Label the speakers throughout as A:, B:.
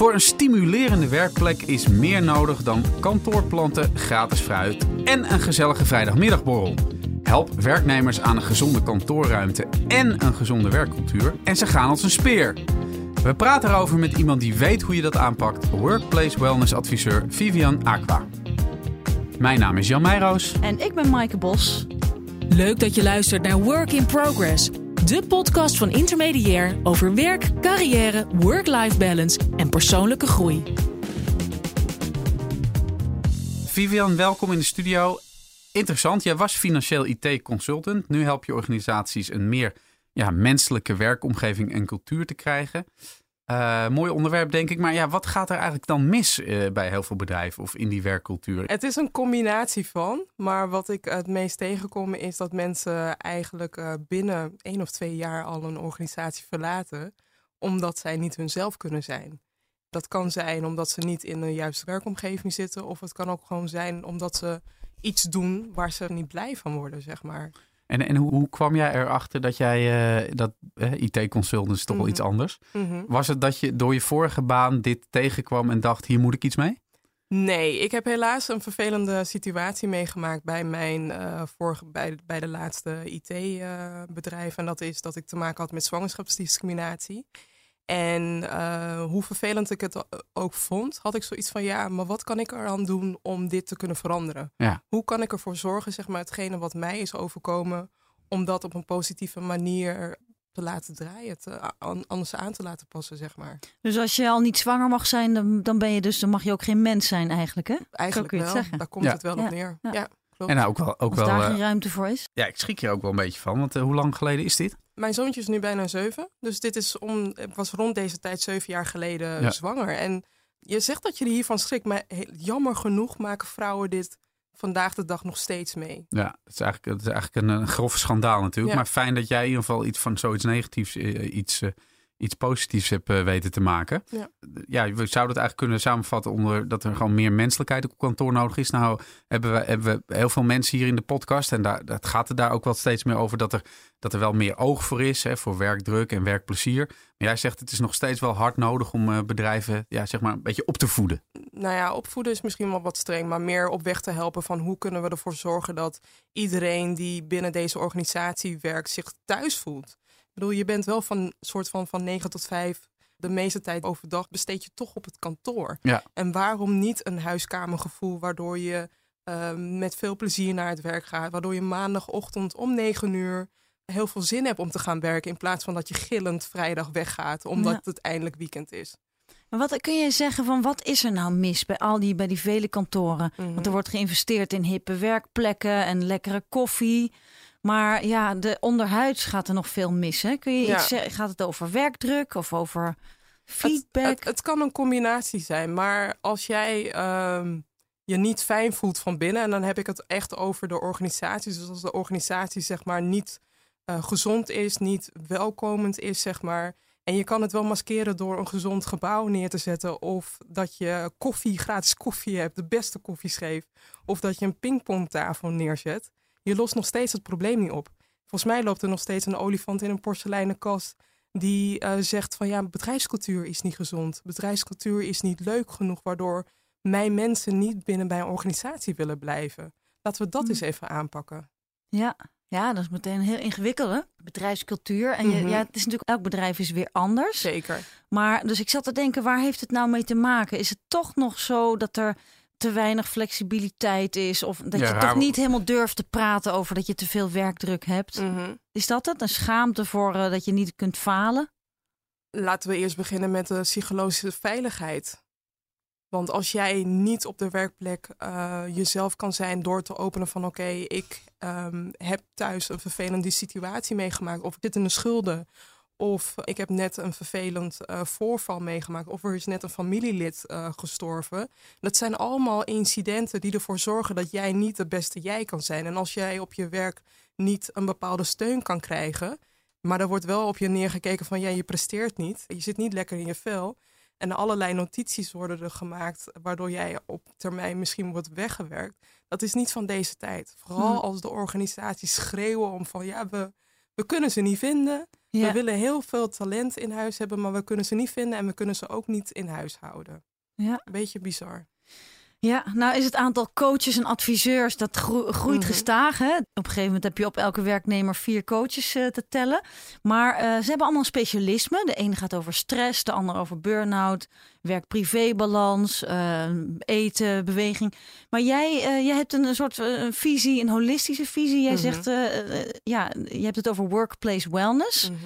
A: Voor een stimulerende werkplek is meer nodig dan kantoorplanten, gratis fruit en een gezellige vrijdagmiddagborrel. Help werknemers aan een gezonde kantoorruimte en een gezonde werkcultuur en ze gaan als een speer. We praten erover met iemand die weet hoe je dat aanpakt. Workplace Wellness adviseur Vivian Aqua. Mijn naam is Jan Meijroos.
B: En ik ben Maaike Bos.
C: Leuk dat je luistert naar Work in Progress. De podcast van Intermediair over werk, carrière, work-life balance en persoonlijke groei.
A: Vivian, welkom in de studio. Interessant, jij was financieel IT-consultant. Nu help je organisaties een meer ja, menselijke werkomgeving en cultuur te krijgen. Uh, mooi onderwerp, denk ik. Maar ja, wat gaat er eigenlijk dan mis uh, bij heel veel bedrijven of in die werkcultuur?
D: Het is een combinatie van. Maar wat ik het meest tegenkom is dat mensen eigenlijk uh, binnen één of twee jaar al een organisatie verlaten. Omdat zij niet hunzelf kunnen zijn. Dat kan zijn omdat ze niet in de juiste werkomgeving zitten. Of het kan ook gewoon zijn omdat ze iets doen waar ze niet blij van worden, zeg maar.
A: En, en hoe, hoe kwam jij erachter dat jij, uh, dat uh, IT-consultant is toch wel iets anders.
D: Mm -hmm.
A: Was het dat je door je vorige baan dit tegenkwam en dacht, hier moet ik iets mee?
D: Nee, ik heb helaas een vervelende situatie meegemaakt bij mijn uh, vorige, bij, bij de laatste IT-bedrijf. en dat is dat ik te maken had met zwangerschapsdiscriminatie. En uh, hoe vervelend ik het ook vond, had ik zoiets van ja, maar wat kan ik eraan doen om dit te kunnen veranderen?
A: Ja.
D: Hoe kan ik ervoor zorgen, zeg maar, hetgene wat mij is overkomen, om dat op een positieve manier te laten draaien, te, anders aan te laten passen, zeg maar.
B: Dus als je al niet zwanger mag zijn, dan, dan ben je dus, dan mag je ook geen mens zijn eigenlijk, hè?
D: Eigenlijk
B: kun je
D: wel,
B: het zeggen.
D: daar komt
A: Ja.
D: het wel op neer.
B: Ja.
D: Ja. klopt.
A: En nou, ook wel, ook
B: Als
A: wel
B: daar
A: eh,
B: geen ruimte voor is.
A: ja, ik schrik hier ook wel een beetje van. Want eh, hoe lang geleden is dit?
D: Mijn zoontje is nu bijna zeven. Dus dit is om, ik was rond deze tijd zeven jaar geleden
A: Ja.
D: zwanger. En je zegt dat je er hiervan schrikt, maar jammer genoeg maken vrouwen dit vandaag de dag nog steeds mee.
A: Ja, het is eigenlijk, het is eigenlijk een, een grof schandaal natuurlijk.
D: Ja.
A: Maar fijn dat jij in ieder geval iets van zoiets negatiefs, eh, iets, eh, iets positiefs hebt eh, weten te maken.
D: Ja.
A: ja, we zouden het eigenlijk kunnen samenvatten onder dat er gewoon meer menselijkheid op kantoor nodig is. Nou, hebben we, hebben we heel veel mensen hier in de podcast. En daar, dat gaat het daar ook wel steeds meer over dat er, dat er wel meer oog voor is. Hè, voor werkdruk en werkplezier. Maar jij zegt het is nog steeds wel hard nodig om eh, bedrijven ja, zeg maar een beetje op te voeden.
D: Nou ja, opvoeden is misschien wel wat streng, maar meer op weg te helpen van hoe kunnen we ervoor zorgen dat iedereen die binnen deze organisatie werkt zich thuis voelt. Ik bedoel, je bent wel van soort van van 9 tot 5. De meeste tijd overdag besteed je toch op het kantoor.
A: Ja.
D: En waarom niet een huiskamergevoel waardoor je eh, met veel plezier naar het werk gaat, waardoor je maandagochtend om 9 uur heel veel zin hebt om te gaan werken in plaats van dat je gillend vrijdag weggaat omdat
B: Ja.
D: het eindelijk weekend is.
B: Maar wat kun je zeggen van wat is er nou mis bij al die, bij die vele kantoren?
D: Mhm.
B: Want er wordt geïnvesteerd in hippe werkplekken en lekkere koffie. Maar ja, de onderhuids gaat er nog veel mis. Hè? Kun je
D: Ja.
B: iets zeggen? Gaat het over werkdruk of over feedback?
D: Het, het, het kan een combinatie zijn, maar als jij ehm, je niet fijn voelt van binnen, en dan heb ik het echt over de organisatie. Dus als de organisatie zeg maar niet eh, gezond is, niet welkomend is, zeg maar. En je kan het wel maskeren door een gezond gebouw neer te zetten. Of dat je koffie, gratis koffie hebt, de beste koffiescheef. Of dat je een pingpongtafel neerzet. Je lost nog steeds het probleem niet op. Volgens mij loopt er nog steeds een olifant in een porseleinen kast die eh, zegt van ja, bedrijfscultuur is niet gezond. Bedrijfscultuur is niet leuk genoeg, waardoor mijn mensen niet binnen bij een organisatie willen blijven. Laten we dat
B: Hmm.
D: eens even aanpakken.
B: Ja. ja, dat is meteen heel ingewikkeld. hè? Bedrijfscultuur. En je,
D: Mhm.
B: ja, het is natuurlijk elk bedrijf is weer anders.
D: Zeker.
B: Maar dus ik zat te denken, waar heeft het nou mee te maken? Is het toch nog zo dat er te weinig flexibiliteit is? Of dat
A: Ja,
B: je toch niet helemaal durft te praten over dat je te veel werkdruk hebt?
D: Mhm.
B: Is dat het? Een schaamte voor eh, dat je niet kunt falen?
D: Laten we eerst beginnen met de psychologische veiligheid. Want als jij niet op de werkplek eh, jezelf kan zijn door te openen van oké, ik ehm, heb thuis een vervelende situatie meegemaakt. Of ik zit in de schulden. Of ik heb net een vervelend eh, voorval meegemaakt. Of er is net een familielid eh, gestorven. Dat zijn allemaal incidenten die ervoor zorgen dat jij niet de beste jij kan zijn. En als jij op je werk niet een bepaalde steun kan krijgen. Maar er wordt wel op je neergekeken van ja, je presteert niet. Je zit niet lekker in je vel. En allerlei notities worden er gemaakt, waardoor jij op termijn misschien wordt weggewerkt. Dat is niet van deze tijd. Vooral
B: Hmm.
D: als de organisaties schreeuwen om van ja, we, we kunnen ze niet vinden.
B: Ja.
D: We willen heel veel talent in huis hebben, maar we kunnen ze niet vinden en we kunnen ze ook niet in huis houden.
B: Ja.
D: Een beetje bizar.
B: Ja, nou is het aantal coaches en adviseurs dat gro- groeit
D: Mhm.
B: gestaag. Hè? Op een gegeven moment heb je op elke werknemer vier coaches eh, te tellen. Maar eh, ze hebben allemaal een specialisme. De ene gaat over stress, de ander over burn-out, werk-privé-balans, eh, eten, beweging. Maar jij, jij hebt een, soort een visie, een holistische visie. Jij
D: Mhm.
B: zegt, ja, je hebt het over workplace wellness.
D: Mhm.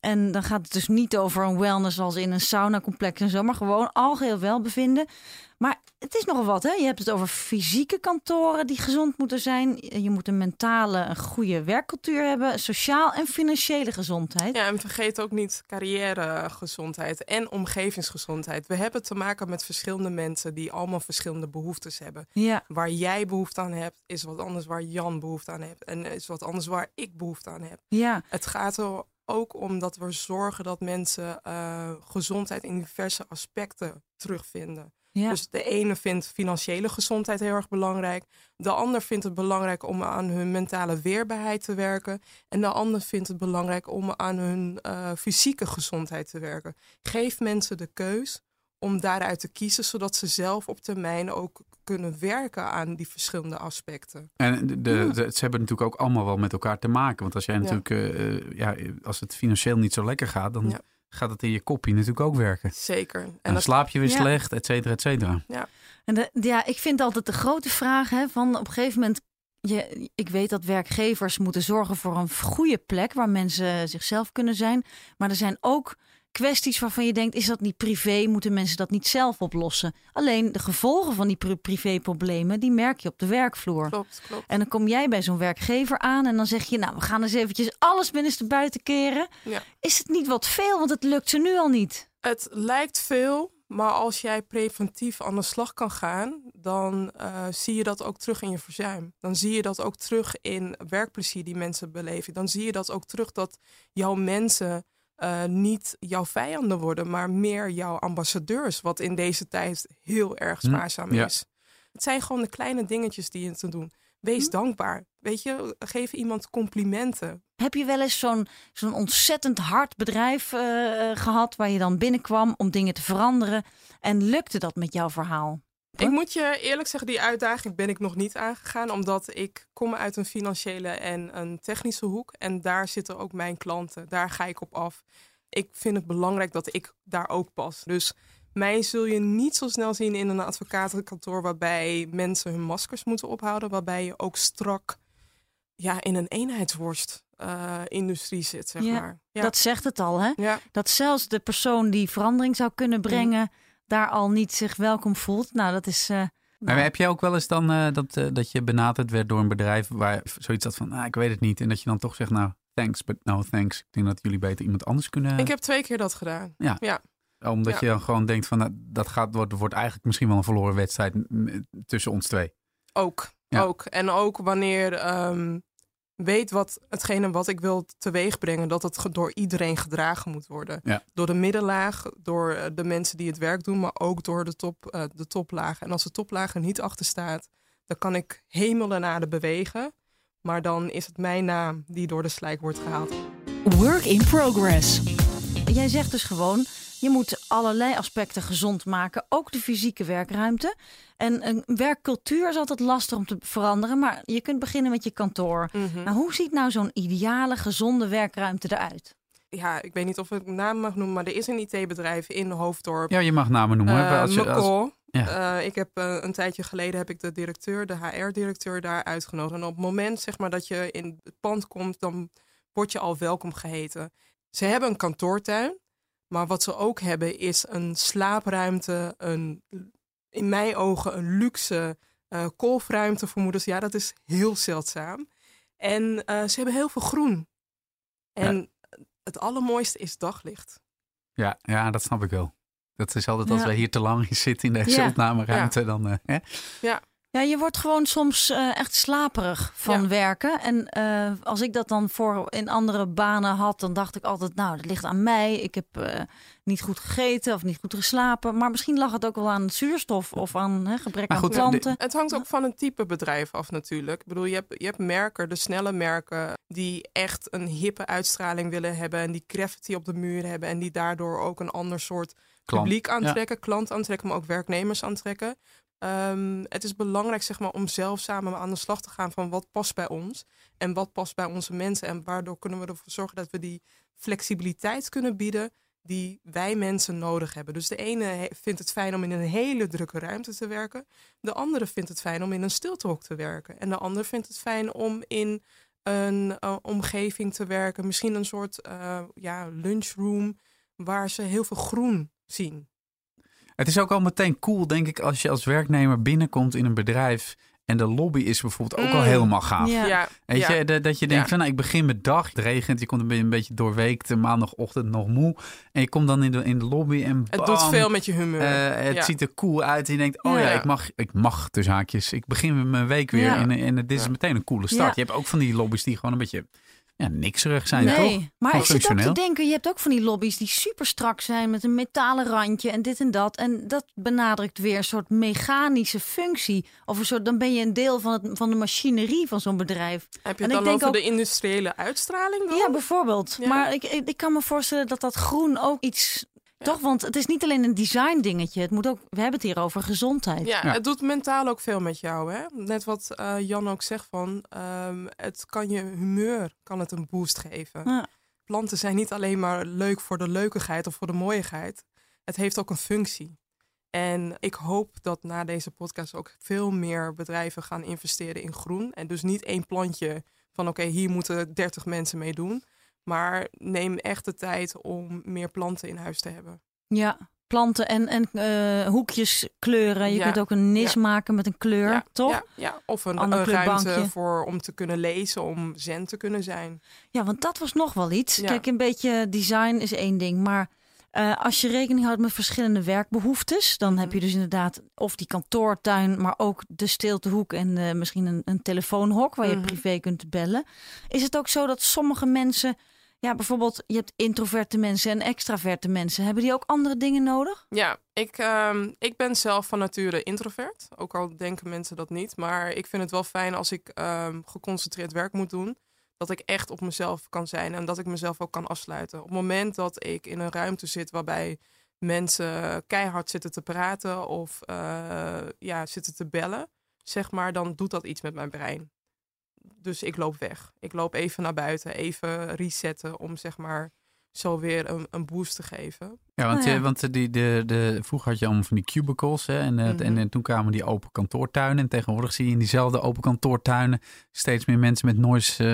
B: En dan gaat het dus niet over een wellness als in een sauna-complex en zo, maar gewoon algeheel welbevinden. Het is nogal wat, hè? Je hebt het over fysieke kantoren die gezond moeten zijn. Je moet een mentale, een goede werkcultuur hebben, sociaal en financiële gezondheid.
D: Ja, en vergeet ook niet carrièregezondheid en omgevingsgezondheid. We hebben te maken met verschillende mensen die allemaal verschillende behoeftes hebben.
B: Ja,
D: Waar jij behoefte aan hebt, is wat anders waar Jan behoefte aan heeft. En is wat anders waar ik behoefte aan heb.
B: ja,
D: Het gaat er ook om dat we zorgen dat mensen eh, gezondheid in diverse aspecten terugvinden.
B: Ja.
D: Dus de ene vindt financiële gezondheid heel erg belangrijk. De ander vindt het belangrijk om aan hun mentale weerbaarheid te werken. En de ander vindt het belangrijk om aan hun eh, fysieke gezondheid te werken. Geef mensen de keus om daaruit te kiezen, zodat ze zelf op termijn ook kunnen werken aan die verschillende aspecten.
A: En de, de-
B: Ja.
A: de- ze hebben natuurlijk ook allemaal wel met elkaar te maken. Want als jij
D: Ja.
A: natuurlijk, eh, eh, ja, als het financieel niet zo lekker gaat, dan
D: Ja.
A: Gaat het in je kopje natuurlijk ook werken.
D: Zeker. En
A: En dan
D: dat,
A: slaap je weer
B: Ja.
A: slecht, et cetera, et cetera.
B: En de, ja, ik vind altijd de grote vraag hè, van op een gegeven moment. Je, ik weet dat werkgevers moeten zorgen voor een goede plek waar mensen zichzelf kunnen zijn. Maar er zijn ook kwesties waarvan je denkt: is dat niet privé? Moeten mensen dat niet zelf oplossen? Alleen de gevolgen van die pri- privéproblemen, die merk je op de werkvloer.
D: klopt, klopt.
B: En dan kom jij bij zo'n werkgever aan en dan zeg je: Nou, we gaan eens eventjes alles binnenste buiten keren.
D: Ja.
B: Is het niet wat veel? Want het lukt ze nu al niet.
D: Het lijkt veel, maar als jij preventief aan de slag kan gaan, dan eh, zie je dat ook terug in je verzuim. Dan zie je dat ook terug in werkplezier die mensen beleven. Dan zie je dat ook terug dat jouw mensen eh, niet jouw vijanden worden, maar meer jouw ambassadeurs, wat in deze tijd heel erg
A: Hm,
D: spaarzaam
A: ja.
D: is. Het zijn gewoon de kleine dingetjes die je te doen. Wees
B: Hm.
D: dankbaar. Weet je, geef iemand complimenten.
B: Heb je wel eens zo'n zo'n ontzettend hard bedrijf eh, gehad waar je dan binnenkwam om dingen te veranderen? En lukte dat met jouw verhaal?
D: Ik moet je eerlijk zeggen, die uitdaging ben ik nog niet aangegaan. Omdat ik kom uit een financiële en een technische hoek. En daar zitten ook mijn klanten. Daar ga ik op af. Ik vind het belangrijk dat ik daar ook pas. Dus mij zul je niet zo snel zien in een advocatenkantoor... waarbij mensen hun maskers moeten ophouden. Waarbij je ook strak ja, in een eenheidsworst eh, industrie zit, zeg
B: Ja,
D: maar. Ja.
B: Dat zegt het al, hè?
D: ja.
B: Dat zelfs de persoon die verandering zou kunnen brengen, daar al niet zich welkom voelt. Nou, dat is. eh,
A: Maar
B: nou,
A: heb jij ook wel eens dan eh, dat, eh, dat je benaderd werd door een bedrijf waar zoiets had van, ah, ik weet het niet. En dat je dan toch zegt, nou, thanks, but no thanks. Ik denk dat jullie beter iemand anders kunnen.
D: Ik heb twee keer dat gedaan.
A: Omdat
D: ja.
A: je dan gewoon denkt van, nou, dat gaat, wordt, wordt eigenlijk misschien wel een verloren wedstrijd m- tussen ons twee.
D: Ook,
A: Ja.
D: ook. En ook wanneer ehm, weet wat hetgene wat ik wil teweeg brengen, dat het door iedereen gedragen moet worden.
A: Ja.
D: Door de middenlaag, door eh, de mensen die het werk doen, maar ook door de, top, eh, de toplaag. En als de toplaag er niet achter staat, dan kan ik hemel en aarde bewegen. Maar dan is het mijn naam die door de slijk wordt gehaald.
C: Work in progress.
B: Jij zegt dus gewoon, je moet allerlei aspecten gezond maken, ook de fysieke werkruimte. En een werkcultuur is altijd lastig om te veranderen, maar je kunt beginnen met je kantoor. Nou, hoe ziet nou zo'n ideale, gezonde werkruimte eruit?
D: Ja, ik weet niet of ik naam mag noemen, maar er is een IT-bedrijf in Hoofddorp.
A: Ja, je mag namen noemen. hè,
D: Eh,
A: als je- als-
D: McCall.
A: Ja.
D: Eh, ik heb eh, een tijdje geleden heb ik de directeur, de HR-directeur daar uitgenodigd. En op het moment zeg maar, dat je in het pand komt, dan word je al welkom geheten. Ze hebben een kantoortuin, maar wat ze ook hebben is een slaapruimte, een, in mijn ogen een luxe eh kolfruimte voor moeders. Ja, dat is heel zeldzaam. En eh, ze hebben heel veel groen. En het allermooiste is daglicht.
A: ja, ja, dat snap ik wel. Dat is altijd als wij hier te lang zitten in deze
B: Ja.
A: opnameruimte, dan... eh, hè?
B: Ja, je wordt gewoon soms eh, echt slaperig van
D: Ja.
B: werken. En eh, als ik dat dan voor in andere banen had, dan dacht ik altijd, nou, dat ligt aan mij. Ik heb eh, niet goed gegeten of niet goed geslapen. Maar misschien lag het ook wel aan zuurstof of aan hè, gebrek
A: Maar
B: aan
A: goed,
B: planten.
D: Het hangt ook van een type bedrijf af natuurlijk. Ik bedoel, je hebt, je hebt merken, de snelle merken, die echt een hippe uitstraling willen hebben. En die graffiti op de muur hebben. En die daardoor ook een ander soort publiek aantrekken, klant aantrekken, maar ook werknemers aantrekken. Ehm, het is belangrijk zeg maar, om zelf samen aan de slag te gaan van wat past bij ons en wat past bij onze mensen. En waardoor kunnen we ervoor zorgen dat we die flexibiliteit kunnen bieden die wij mensen nodig hebben. Dus de ene vindt het fijn om in een hele drukke ruimte te werken. De andere vindt het fijn om in een stiltehok te werken. En de ander vindt het fijn om in een eh, omgeving te werken. Misschien een soort eh, ja, lunchroom waar ze heel veel groen zien.
A: Het is ook al meteen cool, denk ik, als je als werknemer binnenkomt in een bedrijf. En de lobby is bijvoorbeeld ook al
D: Mm.
A: helemaal gaaf.
B: Ja.
D: Ja,
A: Weet
D: ja.
A: je, dat, dat je denkt
D: Ja.
A: van nou, ik begin met dag, het regent, je komt een beetje, doorweekt, maandagochtend nog moe. En je komt dan in de, in de lobby en
D: Het
A: bam,
D: doet veel met je humeur.
A: eh, het
D: Ja.
A: ziet er cool uit. En je denkt, oh ja,
D: Ja.
A: ik mag, ik mag tussen haakjes. Ik begin mijn week weer
B: Ja.
A: en, en dit is
D: Ja.
A: meteen een coole start.
B: Ja.
A: Je hebt ook van die lobby's die gewoon een beetje ja, nikserig zijn, toch?
B: Nee, maar
A: Gewoon
B: ik zit ook te
A: functioneel.
B: denken, je hebt ook van die lobby's die super strak zijn met een metalen randje en dit en dat. En dat benadrukt weer een soort mechanische functie. Of een soort, dan ben je een deel van, het, van de machinerie van zo'n bedrijf.
D: Heb je
B: En
D: het
B: ik
D: dan
B: denk
D: over
B: ook-
D: de industriële uitstraling? Dan?
B: Ja, bijvoorbeeld.
D: Ja.
B: Maar ik, ik, ik kan me voorstellen dat dat groen ook iets... Toch, want het is niet alleen een design dingetje. Het moet ook, we hebben het hier over gezondheid.
D: Ja,
A: Ja.
D: het doet mentaal ook veel met jou. Hè? Net wat eh, Jan ook zegt van, ehm, het kan je humeur kan het een boost geven.
B: Ja.
D: Planten zijn niet alleen maar leuk voor de leukigheid of voor de mooiigheid. Het heeft ook een functie. En ik hoop dat na deze podcast ook veel meer bedrijven gaan investeren in groen. En dus niet één plantje van oké, hier moeten 30 mensen mee doen. Maar neem echt de tijd om meer planten in huis te hebben.
B: Ja, planten en, en eh, hoekjes kleuren. Je
D: Ja.
B: kunt ook een nis
D: Ja.
B: maken met een kleur,
D: Ja,
B: toch?
D: Ja, ja. of een,
B: Ander
D: een ruimte voor, om te kunnen lezen, om zen te kunnen zijn.
B: Ja, want dat was nog wel iets. Kijk, een beetje design is één ding. Maar eh, als je rekening houdt met verschillende werkbehoeftes, dan heb je dus inderdaad of die kantoortuin, maar ook de stiltehoek en eh, misschien een, een telefoonhok waar je
D: Mhm.
B: privé kunt bellen. Is het ook zo dat sommige mensen, ja, bijvoorbeeld je hebt introverte mensen en extraverte mensen, hebben die ook andere dingen nodig?
D: Ja, ik, ehm, ik ben zelf van nature introvert. Ook al denken mensen dat niet. Maar ik vind het wel fijn als ik ehm, geconcentreerd werk moet doen. Dat ik echt op mezelf kan zijn en dat ik mezelf ook kan afsluiten. Op het moment dat ik in een ruimte zit waarbij mensen keihard zitten te praten of eh, ja, zitten te bellen, zeg maar, dan doet dat iets met mijn brein. Dus ik loop weg. Ik loop even naar buiten, even resetten om zeg maar zo weer een, een boost te geven.
A: Ja, want,
B: Oh ja.
A: je- want die, de, de, vroeger had je allemaal van die cubicles. Hè, en, eh,
D: Mhm.
A: en, en toen kwamen die open kantoortuinen. En tegenwoordig zie je in diezelfde open kantoortuinen steeds meer mensen met noise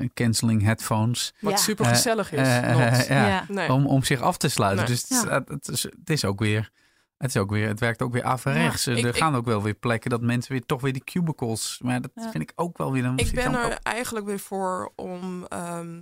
A: eh, cancelling headphones.
D: Wat
B: Ja.
D: super gezellig is.
A: Eh, ja,
B: Ja.
D: Nee.
A: Om, om zich af te sluiten.
D: Nee.
A: Dus het, is-
B: Ja.
A: het, is, het is ook weer. Het, is ook weer, het werkt ook weer averechts.
D: ik-
A: er
D: ik-
A: gaan ook wel weer plekken dat mensen weer toch weer die cubicles. Maar dat
B: Ja.
A: vind ik ook wel weer een.
D: Ik ben er
A: ook-
D: eigenlijk weer voor om, ehm,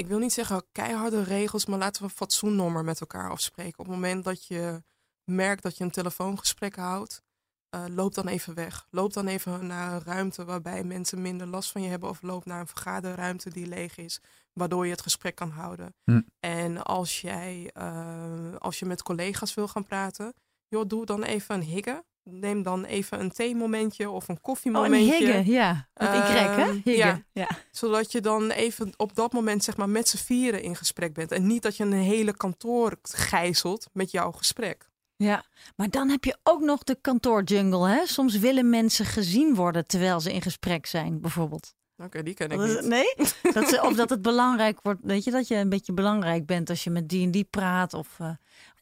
D: ik wil niet zeggen keiharde regels, maar laten we een fatsoennummer met elkaar afspreken. Op het moment dat je merkt dat je een telefoongesprek houdt, eh, loop dan even weg. Loop dan even naar een ruimte waarbij mensen minder last van je hebben. Of loop naar een vergaderruimte die leeg is, waardoor je het gesprek kan houden.
A: Hm.
D: En als jij, eh, als je met collega's wil gaan praten, joh, doe dan even een higgen. Neem dan even een theemomentje of een
B: Oh, een
D: koffiemomentje.
B: ja. Met Y, hè?
D: Ehm, ja.
B: ja.
D: Zodat je dan even op dat moment zeg maar met z'n vieren in gesprek bent. En niet dat je een hele kantoor gijzelt met jouw gesprek.
B: Ja, maar dan heb je ook nog de kantoorjungle. Hè? Soms willen mensen gezien worden terwijl ze in gesprek zijn, bijvoorbeeld.
D: Oké, die ken ik niet.
B: nee? Dat ze, of dat het belangrijk wordt, weet je, dat je een beetje belangrijk bent als je met die en die praat. Of, eh,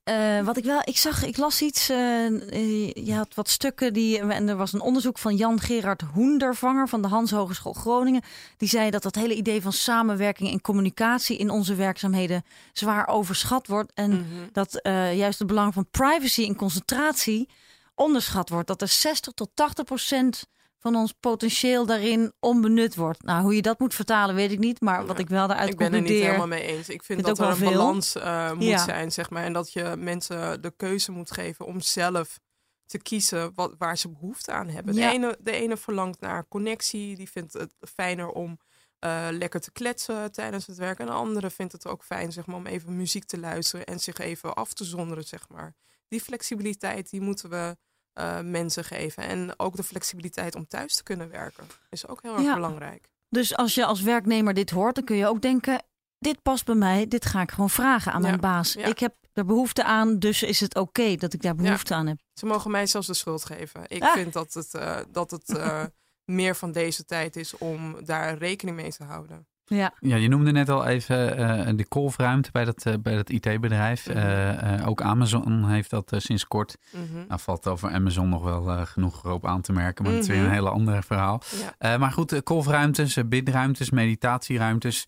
B: eh, wat ik wel, ik zag, ik las iets, eh, eh, je had wat stukken die, en er was een onderzoek van Jan Gerard Hoendervanger van de Hans Hogeschool Groningen. Die zei dat dat hele idee van samenwerking en communicatie in onze werkzaamheden zwaar overschat wordt. En
D: Mhm.
B: dat juist het belang van privacy en concentratie onderschat wordt. Dat er 60 tot 80 procent van ons potentieel daarin onbenut wordt. Nou, hoe je dat moet vertalen, weet ik niet. Maar wat ik wel daaruit
D: Ik ben er niet
B: concludeer...
D: helemaal mee eens. Ik vind dat er een
B: veel.
D: balans eh, moet
B: Ja.
D: zijn, zeg maar. En dat je mensen de keuze moet geven om zelf te kiezen wat, waar ze behoefte aan hebben.
B: Ja.
D: De, ene, de ene verlangt naar connectie, die vindt het fijner om eh, lekker te kletsen tijdens het werk. En de andere vindt het ook fijn zeg maar, om even muziek te luisteren en zich even af te zonderen. Zeg maar. Die flexibiliteit die moeten we eh, mensen geven. En ook de flexibiliteit om thuis te kunnen werken is ook heel erg
B: Ja.
D: belangrijk.
B: Dus als je als werknemer dit hoort, dan kun je ook denken: dit past bij mij, dit ga ik gewoon vragen aan
D: Ja,
B: mijn baas.
D: ja.
B: Ik heb er behoefte aan, dus is het oké dat ik daar behoefte aan heb.
D: Ze mogen mij zelfs de schuld geven. Ik
B: Ah.
D: vind dat het, eh, dat het eh, meer van deze tijd is om daar rekening mee te houden.
B: Ja,
A: Ja, je noemde net al even eh, de kolfruimte bij dat, eh, bij dat IT-bedrijf.
D: Mhm.
A: Eh, ook Amazon heeft dat sinds kort.
D: Mhm.
A: Nou valt over Amazon nog wel genoeg op aan te merken, maar dat is weer
D: Mhm.
A: een hele andere verhaal.
D: Ja.
A: Maar goed, kolfruimtes, bidruimtes, meditatieruimtes.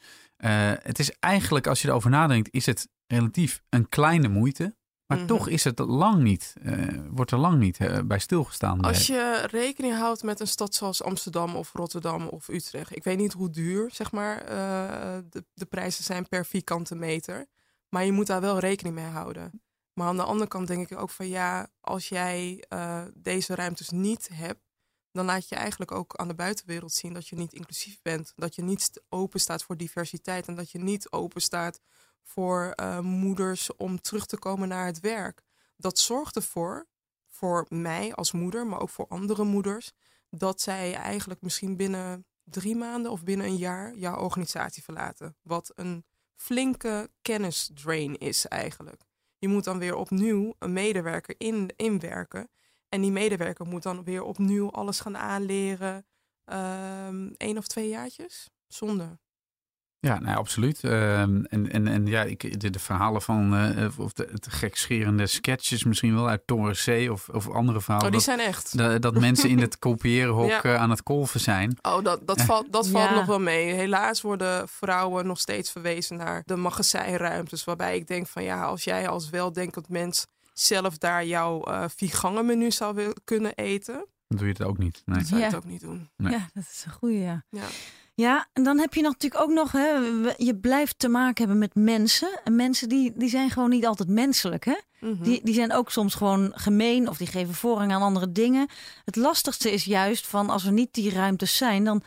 A: Het is eigenlijk, als je erover nadenkt, is het relatief een kleine moeite. Maar
D: Mhm.
A: toch is het lang niet, eh, wordt er lang niet eh, bij stilgestaan.
D: Als je rekening houdt met een stad zoals Amsterdam of Rotterdam of Utrecht. Ik weet niet hoe duur zeg maar, eh, de, de prijzen zijn per vierkante meter. Maar je moet daar wel rekening mee houden. Maar aan de andere kant denk ik ook van ja, als jij deze ruimtes niet hebt, dan laat je eigenlijk ook aan de buitenwereld zien dat je niet inclusief bent. Dat je niet open staat voor diversiteit en dat je niet open staat voor eh, moeders om terug te komen naar het werk. Dat zorgt ervoor, voor mij als moeder, maar ook voor andere moeders, dat zij eigenlijk misschien binnen drie maanden of binnen een jaar jouw organisatie verlaten. Wat een flinke kennisdrain is eigenlijk. Je moet dan weer opnieuw een medewerker in, inwerken. En die medewerker moet dan weer opnieuw alles gaan aanleren. Eén Eén of twee jaartjes? Zonde.
A: Ja, nee, absoluut. Ehm, en, en, en ja, ik, de, de verhalen van, eh, of de, het gekscherende sketches misschien wel uit Toren C of, of andere verhalen.
D: Oh, die
A: dat,
D: zijn echt.
A: dat, dat mensen in het kopieerhok
D: Ja.
A: eh, aan het kolven zijn.
D: Oh, dat, dat valt, dat valt nog wel mee. Helaas worden vrouwen nog steeds verwezen naar de magazijnruimtes. Waarbij ik denk van ja, als jij als weldenkend mens zelf daar jouw eh viergangen menu zou wil, kunnen eten,
A: Dan doe je het ook niet. Nee.
D: dan zou je
B: Ja.
D: het ook niet doen.
A: Nee.
B: ja dat is een goede. Ja.
D: Ja.
B: En dan heb je natuurlijk ook nog, hè, we- je blijft te maken hebben met mensen. En mensen die, die zijn gewoon niet altijd menselijk. Hè?
D: Mhm.
B: Die, die zijn ook soms gewoon gemeen of die geven voorrang aan andere dingen. Het lastigste is juist van als er niet die ruimtes zijn, dan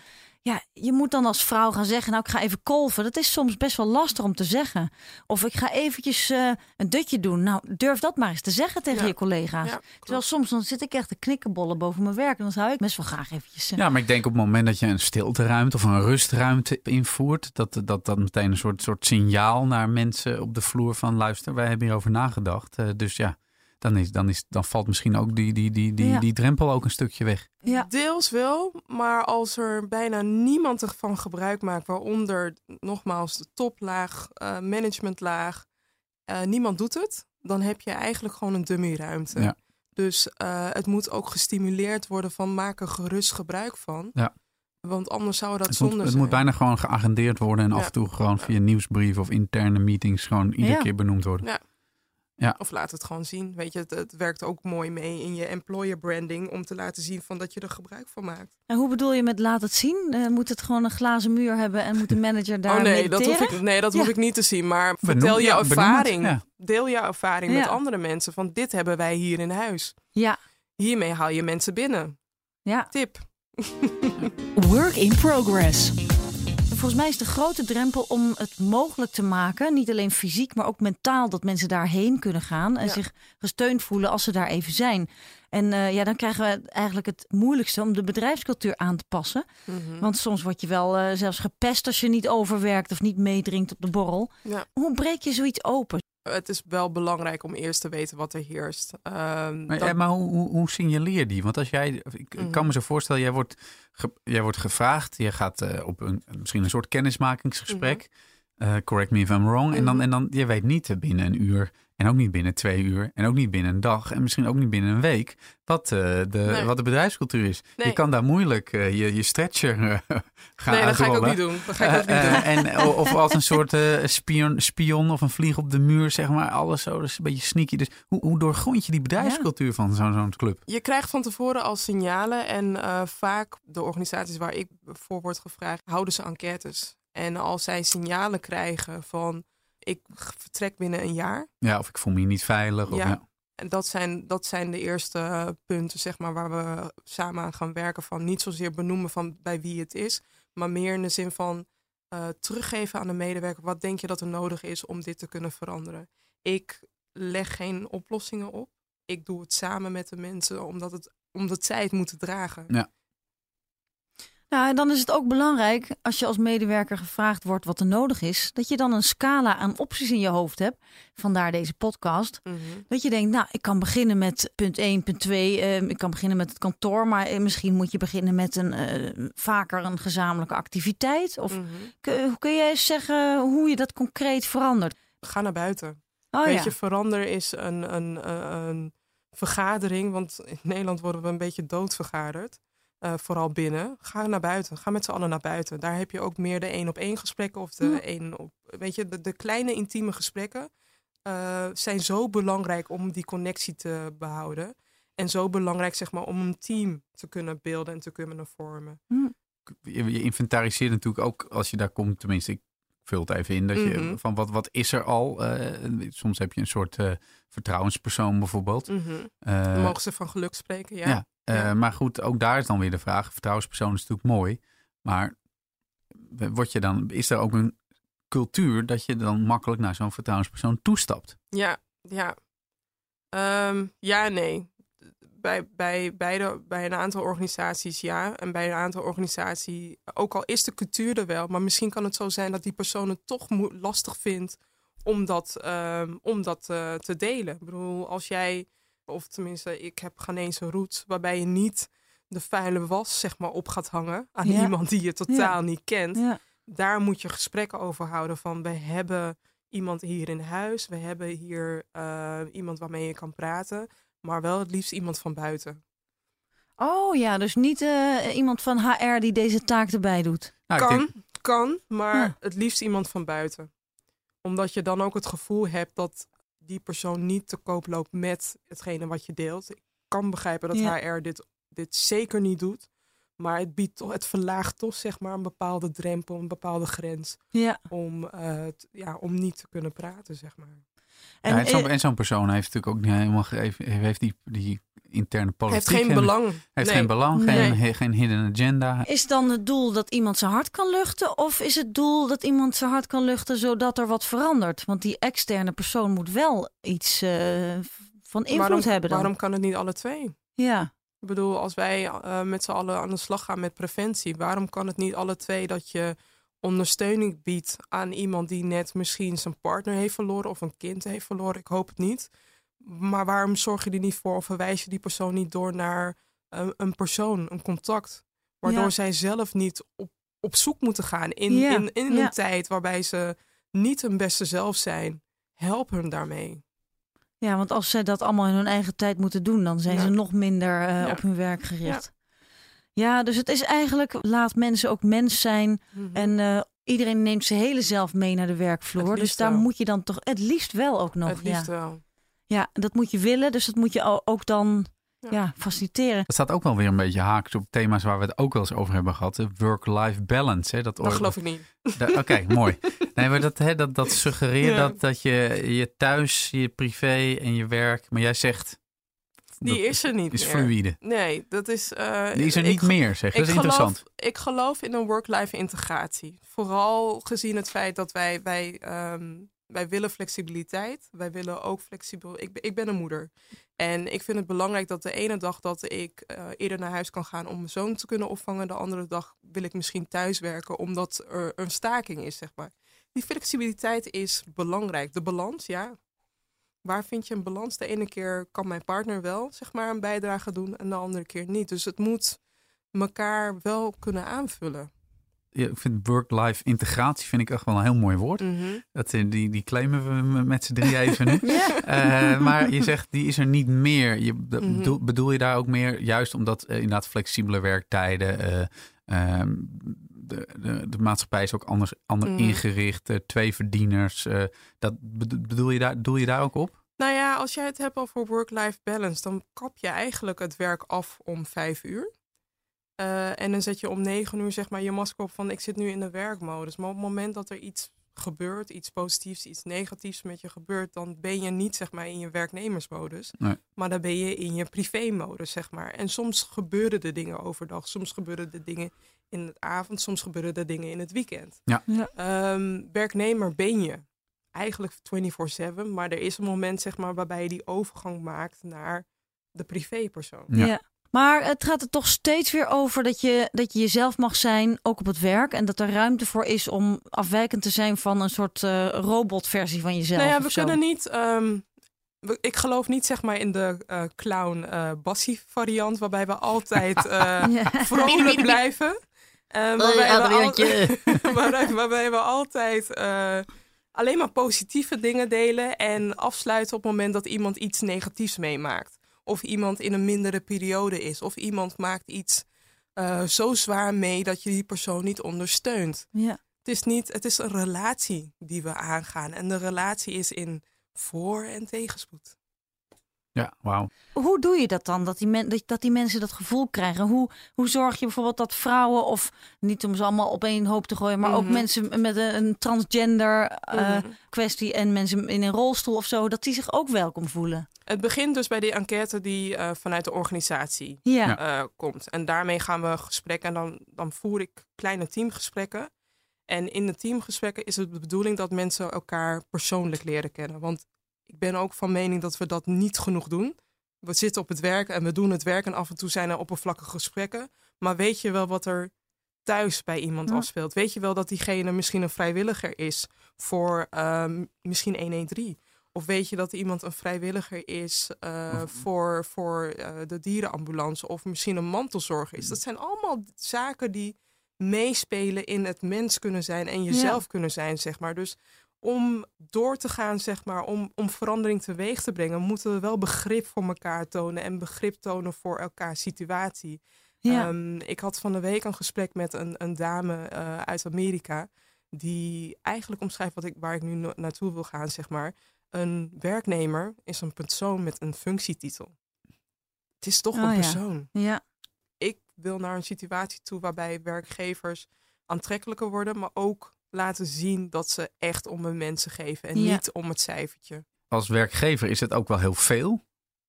B: ja, je moet dan als vrouw gaan zeggen, nou ik ga even kolven. Dat is soms best wel lastig om te zeggen. Of ik ga eventjes eh, een dutje doen. Nou, durf dat maar eens te zeggen tegen
D: Ja.
B: je collega's.
D: Ja,
B: Terwijl soms dan zit ik echt te knikkenbollen boven mijn werk. En dan zou ik best wel graag eventjes... eh,
A: Ja, maar ik denk op het moment dat je een stilteruimte of een rustruimte invoert, dat dat, dat meteen een soort, soort signaal naar mensen op de vloer van luister, wij hebben hierover nagedacht. Eh, dus ja, dan, is, dan, is, dan valt misschien ook die, die, die, die,
B: Ja.
A: die drempel ook een stukje weg.
B: Ja.
D: Deels wel, maar als er bijna niemand ervan gebruik maakt, waaronder nogmaals de toplaag, eh, managementlaag, eh, niemand doet het, dan heb je eigenlijk gewoon een dummyruimte.
A: Ja.
D: Dus eh, het moet ook gestimuleerd worden van maak er gerust gebruik van.
A: Ja.
D: Want anders zou dat
A: Het, moet,
D: zonde
A: het
D: zijn.
A: moet bijna gewoon geagendeerd worden en
D: Ja.
A: af en toe gewoon via nieuwsbrieven of interne meetings gewoon iedere
B: Ja.
A: keer benoemd worden.
D: Ja.
A: Ja.
D: Of laat het gewoon zien. Weet je, het, het werkt ook mooi mee in je employer branding om te laten zien van dat je er gebruik van maakt.
B: En hoe bedoel je met laat het zien? Eh, moet het gewoon een glazen muur hebben en moet de manager daar
D: oh nee, dat hoef ik, nee, dat hoef ik niet te zien. Maar
A: Benoem-
D: vertel je
A: ja, benoem het,
D: ervaring.
A: ja.
D: Deel jouw ervaring
B: Ja.
D: met andere mensen. Van dit hebben wij hier in huis.
B: Ja,
D: Hiermee haal je mensen binnen.
B: ja.
D: Tip.
C: Work in progress.
B: Volgens mij is de grote drempel om het mogelijk te maken, niet alleen fysiek, maar ook mentaal, dat mensen daarheen kunnen gaan en
D: Ja.
B: zich gesteund voelen als ze daar even zijn. En eh, ja, dan krijgen we eigenlijk het moeilijkste om de bedrijfscultuur aan te passen.
D: Mhm.
B: Want soms word je wel eh, zelfs gepest als je niet overwerkt of niet meedringt op de borrel.
D: Ja.
B: Hoe breek je zoiets open?
D: Het is wel belangrijk om eerst te weten wat er heerst. Ehm,
A: Maar, eh, maar hoe, hoe, hoe signaleer je die? Want als jij, ik,
D: Mhm.
A: kan me zo voorstellen, jij wordt, ge- jij wordt gevraagd, je gaat eh, op een, misschien een soort kennismakingsgesprek. Eh, correct me if I'm wrong. En dan,
D: Mhm.
A: en dan, je weet niet binnen een uur en ook niet binnen twee uur en ook niet binnen een dag en misschien ook niet binnen een week wat, eh, de,
D: Nee.
A: wat de bedrijfscultuur is. Je kan daar moeilijk eh, je, je stretcher eh, gaan
D: nee, dat ga ik ook niet doen. Dat ga ik ook niet doen.
A: en, of als een soort spion, spion of een vlieg op de muur, zeg maar. Alles zo, dat is een beetje sneaky. Dus hoe, hoe doorgrond je die bedrijfscultuur van zo'n zo'n club?
D: Je krijgt van tevoren al signalen en vaak de organisaties waar ik voor word gevraagd, houden ze enquêtes. En als zij signalen krijgen van ik vertrek binnen een jaar,
A: Ja, of ik voel me hier niet veilig. Of,
D: Ja.
A: ja.
D: En dat zijn, dat zijn de eerste eh, punten, zeg maar, waar we samen aan gaan werken. Van niet zozeer benoemen van bij wie het is, maar meer in de zin van uh, teruggeven aan de medewerker. Wat denk je dat er nodig is om dit te kunnen veranderen? Ik leg geen oplossingen op. Ik doe het samen met de mensen, omdat, het, omdat zij het moeten dragen.
A: Ja.
B: Nou, en dan is het ook belangrijk als je als medewerker gevraagd wordt wat er nodig is, dat je dan een scala aan opties in je hoofd hebt. Vandaar deze podcast.
D: Mhm.
B: Dat je denkt, nou, ik kan beginnen met punt 1, punt 2. eh, ik kan beginnen met het kantoor, maar eh, misschien moet je beginnen met een eh, vaker een gezamenlijke activiteit. Of
D: Mhm.
B: kun, hoe kun jij eens zeggen hoe je dat concreet verandert?
D: Ga naar buiten.
B: Oh
D: Weet
B: ja.
D: je, verander is een, een, een, een vergadering. Want in Nederland worden we een beetje doodvergaderd. Eh, vooral binnen. Ga naar buiten. Ga met z'n allen naar buiten. Daar heb je ook meer de één op één gesprekken. Of de
B: Ja.
D: één op. Weet je, de, de kleine intieme gesprekken eh, zijn zo belangrijk om die connectie te behouden. En zo belangrijk, zeg maar, om een team te kunnen beelden en te kunnen vormen.
A: je, je inventariseert natuurlijk ook als je daar komt, tenminste, ik vul het even in, dat je
D: Mhm.
A: van wat, wat is er al? eh, soms heb je een soort eh, vertrouwenspersoon bijvoorbeeld.
D: Mhm.
A: Eh,
D: Mogen ze van geluk spreken? Ja.
A: ja. Eh,
D: Ja.
A: Maar goed, ook daar is dan weer de vraag. Vertrouwenspersoon is natuurlijk mooi, maar word je dan, is er ook een cultuur dat je dan makkelijk naar zo'n vertrouwenspersoon toestapt?
D: Ja, ja. Ehm, ja, nee. Bij, bij, beide, bij een aantal organisaties ja. En bij een aantal organisaties, ook al is de cultuur er wel, maar misschien kan het zo zijn dat die persoon het toch lastig vindt om dat, ehm, om dat eh, te delen. Ik bedoel, als jij, of tenminste, ik heb Ghanese roots, waarbij je niet de vuile was, zeg maar, op gaat hangen aan
B: Ja.
D: iemand die je totaal niet kent
B: Ja.
D: daar moet je gesprekken over houden van we hebben iemand hier in huis, we hebben hier eh, iemand waarmee je kan praten, maar wel het liefst iemand van buiten.
B: Oh ja, dus niet eh, iemand van HR die deze taak erbij doet.
A: Nou,
D: kan,
A: denk-
D: kan, maar
B: Ja.
D: het liefst iemand van buiten. Omdat je dan ook het gevoel hebt dat die persoon niet te koop loopt met hetgene wat je deelt. Ik kan begrijpen dat
B: Ja.
D: HR dit, dit zeker niet doet. Maar het, biedt toch, het verlaagt toch zeg maar, een bepaalde drempel, een bepaalde grens
B: Ja.
D: om, eh, t- ja, om niet te kunnen praten, zeg maar.
B: En,
A: ja, en zo'n
B: eh,
A: en zo'n persoon heeft natuurlijk ook niet helemaal gegeven, heeft die, die interne politiek.
D: heeft geen
A: en-
D: belang.
A: Heeft
D: Nee.
A: geen belang,
B: Nee.
A: geen, he- geen hidden agenda.
B: Is dan het doel dat iemand zijn hart kan luchten? Of is het doel dat iemand zijn hart kan luchten zodat er wat verandert? Want die externe persoon moet wel iets eh, van invloed
D: waarom,
B: hebben dan.
D: waarom kan het niet alle twee?
B: Ja.
D: Ik bedoel, als wij eh, met z'n allen aan de slag gaan met preventie, waarom kan het niet alle twee dat je ondersteuning biedt aan iemand die net misschien zijn partner heeft verloren of een kind heeft verloren? Ik hoop het niet. Maar waarom zorg je er niet voor of verwijs je die persoon niet door naar eh, een persoon, een contact? Waardoor
B: Ja.
D: zij zelf niet op, op zoek moeten gaan in,
B: Ja,
D: in, in
B: ja.
D: een tijd waarbij ze niet hun beste zelf zijn. Help hun daarmee.
B: ja, want als zij dat allemaal in hun eigen tijd moeten doen, dan zijn ze nog minder eh, op hun werk gericht. Ja. dus het is eigenlijk, laat mensen ook mens zijn.
D: Mhm.
B: En eh, iedereen neemt zijn hele zelf mee naar de werkvloer. Dus daar
D: wel.
B: moet je dan toch het liefst wel ook nog.
D: het liefst
B: ja.
D: wel.
B: ja, dat moet je willen. Dus dat moet je al- ook dan
D: Ja.
B: ja. faciliteren.
A: Dat staat ook wel weer een beetje haaks op thema's waar we het ook wel eens over hebben gehad. de Work-life balance. Hè? Dat
D: Dat geloof ik niet.
A: Oké, mooi. Nee, maar dat, hè, dat, dat suggereert
D: Ja.
A: dat, dat je je thuis, je privé en je werk. Maar jij zegt.
D: Die
A: dat
D: is er niet
A: is
D: meer.
A: fluïde.
D: Nee, dat is... eh,
A: Die is er niet meer, zeg. Dat is
D: geloof,
A: interessant.
D: ik geloof in een work-life integratie. Vooral gezien het feit dat wij, wij, ehm, wij willen flexibiliteit. Wij willen ook flexibel... Ik, ben- ik ben een moeder. En ik vind het belangrijk dat de ene dag dat ik eh, eerder naar huis kan gaan om mijn zoon te kunnen opvangen. De andere dag wil ik misschien thuis werken omdat er een staking is, zeg maar. Die flexibiliteit is belangrijk. De balans, ja. Waar vind je een balans? De ene keer kan mijn partner wel, zeg maar, een bijdrage doen en de andere keer niet. Dus het moet elkaar wel kunnen aanvullen.
A: Ja, ik vind work-life integratie vind ik echt wel een heel mooi woord. Dat, eh, die, die claimen we met z'n drie even nu.
B: Ja.
A: Eh, maar je zegt, die is er niet meer. Je,
D: Mhm.
A: bedoel, bedoel je daar ook meer, juist omdat eh, inderdaad flexibele werktijden... eh, ehm, de, de, de maatschappij is ook anders, ander
D: Mhm.
A: ingericht. eh, twee verdieners. eh, dat bedo- bedoel je, daar, doel je daar ook op?
D: Nou ja, als jij het hebt over work-life balance, dan kap je eigenlijk het werk af om vijf uur. Eh, en dan zet je om negen uur zeg maar je masker op van ik zit nu in de werkmodus. Maar op het moment dat er iets gebeurt, iets positiefs, iets negatiefs met je gebeurt, dan ben je niet zeg maar in je werknemersmodus,
A: Nee.
D: maar dan ben je in je privémodus zeg maar. En soms gebeuren de dingen overdag, soms gebeuren de dingen in het avond, soms gebeuren de dingen in het weekend.
A: Ja.
B: Ja.
D: Ehm, werknemer ben je eigenlijk 24/7, maar er is een moment zeg maar waarbij je die overgang maakt naar de privépersoon.
A: Ja.
B: Ja. Maar het gaat er toch steeds weer over dat je, dat je jezelf mag zijn, ook op het werk. En dat er ruimte voor is om afwijkend te zijn van een soort eh, robotversie van jezelf.
D: Nou ja, we
B: zo.
D: kunnen niet. ehm, we- ik geloof niet zeg maar in de eh, clown eh bassie variant, waarbij we altijd eh,
B: Ja.
D: vrolijk blijven. Eh, waarbij, we
B: Adriaantje.
D: al- waarbij, waarbij we altijd eh, alleen maar positieve dingen delen en afsluiten op het moment dat iemand iets negatiefs meemaakt. Of iemand in een mindere periode is. Of iemand maakt iets eh, zo zwaar mee dat je die persoon niet ondersteunt.
B: Ja.
D: Het is, niet, het is een relatie die we aangaan. En de relatie is in voor- en tegenspoed.
A: Ja, wauw.
B: Hoe doe je dat dan? Dat die, men, dat, dat die mensen dat gevoel krijgen? Hoe, hoe zorg je bijvoorbeeld dat vrouwen, of niet om ze allemaal op één hoop te gooien, maar ook
D: Mhm.
B: mensen met een, een transgender eh,
D: Mhm.
B: kwestie en mensen in een rolstoel of zo, dat die zich ook welkom voelen?
D: Het begint dus bij die enquête die eh, vanuit de organisatie
B: Ja.
D: Eh, komt. En daarmee gaan we gesprekken en dan, dan voer ik kleine teamgesprekken. En in de teamgesprekken is het de bedoeling dat mensen elkaar persoonlijk leren kennen. Want ik ben ook van mening dat we dat niet genoeg doen. We zitten op het werk en we doen het werk en af en toe zijn er oppervlakkige gesprekken. Maar weet je wel wat er thuis bij iemand
B: Ja.
D: afspeelt? Weet je wel dat diegene misschien een vrijwilliger is voor ehm, misschien 113? Of weet je dat iemand een vrijwilliger is eh,
A: Of-
D: voor, voor eh, de dierenambulance of misschien een mantelzorger is? Dat zijn allemaal zaken die meespelen in het mens kunnen zijn en jezelf kunnen zijn, zeg maar. Dus om door te gaan, zeg maar, om, om verandering teweeg te brengen, moeten we wel begrip voor elkaar tonen en begrip tonen voor elkaars situatie.
B: Ja.
D: Ehm, ik had van de week een gesprek met een, een dame eh, uit Amerika. Die eigenlijk omschrijft wat ik, waar ik nu na- naartoe wil gaan, zeg maar. Een werknemer is een persoon met een functietitel. Het is toch
B: Oh,
D: een
B: ja.
D: persoon.
B: ja.
D: Ik wil naar een situatie toe waarbij werkgevers aantrekkelijker worden, maar ook laten zien dat ze echt om hun mensen geven en
B: Ja.
D: niet om het cijfertje.
A: Als werkgever is het ook wel heel veel.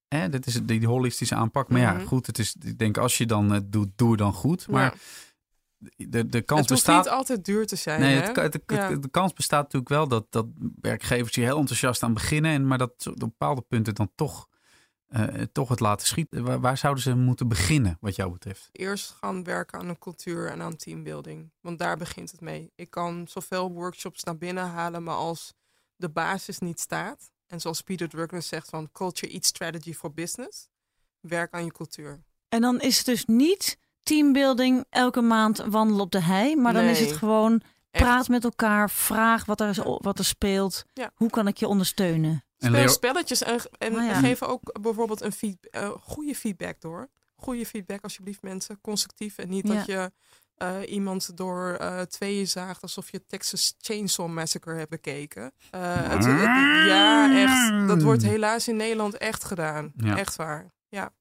A: Hè? Dit is die, holistische aanpak. Maar ja,
D: Mhm.
A: goed, het is, ik denk als je dan het doet, doe het dan goed. Maar
D: Ja.
A: de, de kans
D: het hoeft
A: bestaat.
D: niet altijd duur te zijn.
A: Nee,
D: hè?
A: het, het- het-
D: Ja.
A: de kans bestaat natuurlijk wel dat, dat werkgevers hier heel enthousiast aan beginnen. En, maar dat ze op bepaalde punten dan toch, eh, toch het laten schieten. Waar, waar zouden ze moeten beginnen, wat jou betreft?
D: eerst gaan werken aan een cultuur en aan teambuilding. Want daar begint het mee. Ik kan zoveel workshops naar binnen halen, maar als de basis niet staat, en zoals Peter Drucker zegt van culture eats strategy for business, werk aan je cultuur.
B: En dan is het dus niet teambuilding elke maand wandelen op de hei, maar dan is het gewoon
D: Echt.
B: praat met elkaar, vraag wat er, is, wat er speelt.
D: Ja.
B: Hoe kan ik je ondersteunen?
A: En
D: Speel spelletjes en, en
B: Oh ja.
D: geef ook bijvoorbeeld een feed, eh, goede feedback door. Goede feedback alsjeblieft mensen, constructief. En niet dat je eh, iemand door eh, tweeën zaagt alsof je Texas Chainsaw Massacre hebt bekeken. Eh, het- het- ja, echt. Dat wordt helaas in Nederland echt gedaan.
A: Ja.
D: Echt waar. Ja.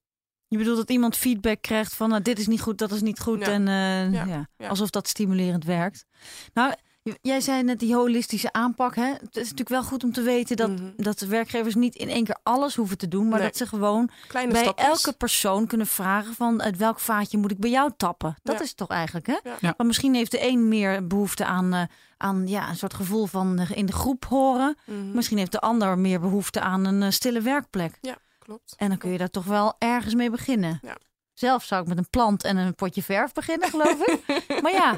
B: Je bedoelt dat iemand feedback krijgt van nou, dit is niet goed, dat is niet goed.
D: Ja.
B: En eh,
D: Ja.
B: ja.
D: Ja.
B: alsof dat stimulerend werkt. Nou, jij zei net die holistische aanpak. Hè? Het is natuurlijk wel goed om te weten dat,
D: Mhm.
B: dat de werkgevers niet in één keer alles hoeven te doen. Maar
D: Nee.
B: dat ze gewoon
D: Kleine
B: bij
D: stapjes.
B: elke persoon kunnen vragen van uit welk vaatje moet ik bij jou tappen. Dat
D: Ja.
B: is het toch eigenlijk, hè?
D: Ja.
A: Ja.
B: Want misschien heeft de een meer behoefte aan, eh, aan ja, een soort gevoel van eh, in de groep horen.
D: Mhm.
B: Misschien heeft de ander meer behoefte aan een eh, stille werkplek.
D: Klopt.
B: En dan kun je daar toch wel ergens mee beginnen.
D: Ja.
B: Zelf zou ik met een plant en een potje verf beginnen, geloof ik. maar ja,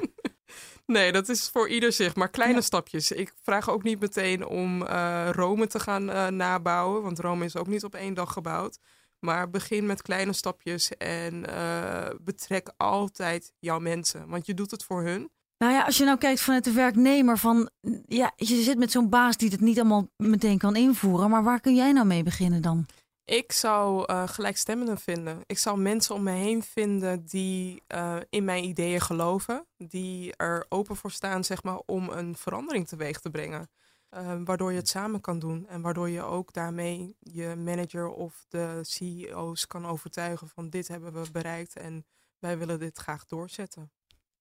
D: Nee, dat is voor ieder zich, maar kleine
B: Ja.
D: stapjes. Ik vraag ook niet meteen om eh, Rome te gaan eh, nabouwen, want Rome is ook niet op één dag gebouwd. Maar begin met kleine stapjes en eh, betrek altijd jouw mensen, want je doet het voor hun.
B: Nou ja, als je nou kijkt vanuit de werknemer van ja, je zit met zo'n baas die het niet allemaal meteen kan invoeren, maar waar kun jij nou mee beginnen dan?
D: Ik zou eh gelijkstemmenden vinden. Ik zou mensen om me heen vinden die eh, in mijn ideeën geloven. Die er open voor staan, zeg maar, om een verandering teweeg te brengen. Eh, waardoor je het samen kan doen. En waardoor je ook daarmee je manager of de CEO's kan overtuigen van dit hebben we bereikt en wij willen dit graag doorzetten.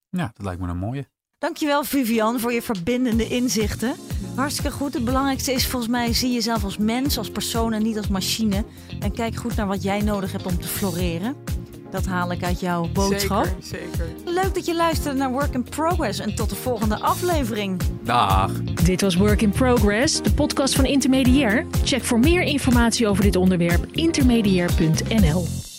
A: Ja, dat lijkt me een mooie.
B: Dankjewel Vivian voor je verbindende inzichten. Hartstikke goed. Het belangrijkste is volgens mij zie jezelf als mens, als persoon en niet als machine. En kijk goed naar wat jij nodig hebt om te floreren. Dat haal ik uit jouw boodschap.
D: Zeker, zeker.
B: Leuk dat je luisterde naar Work in Progress en tot de volgende aflevering.
A: Dag.
C: Dit was Work in Progress, de podcast van Intermediair. Check voor meer informatie over dit onderwerp intermediair.nl.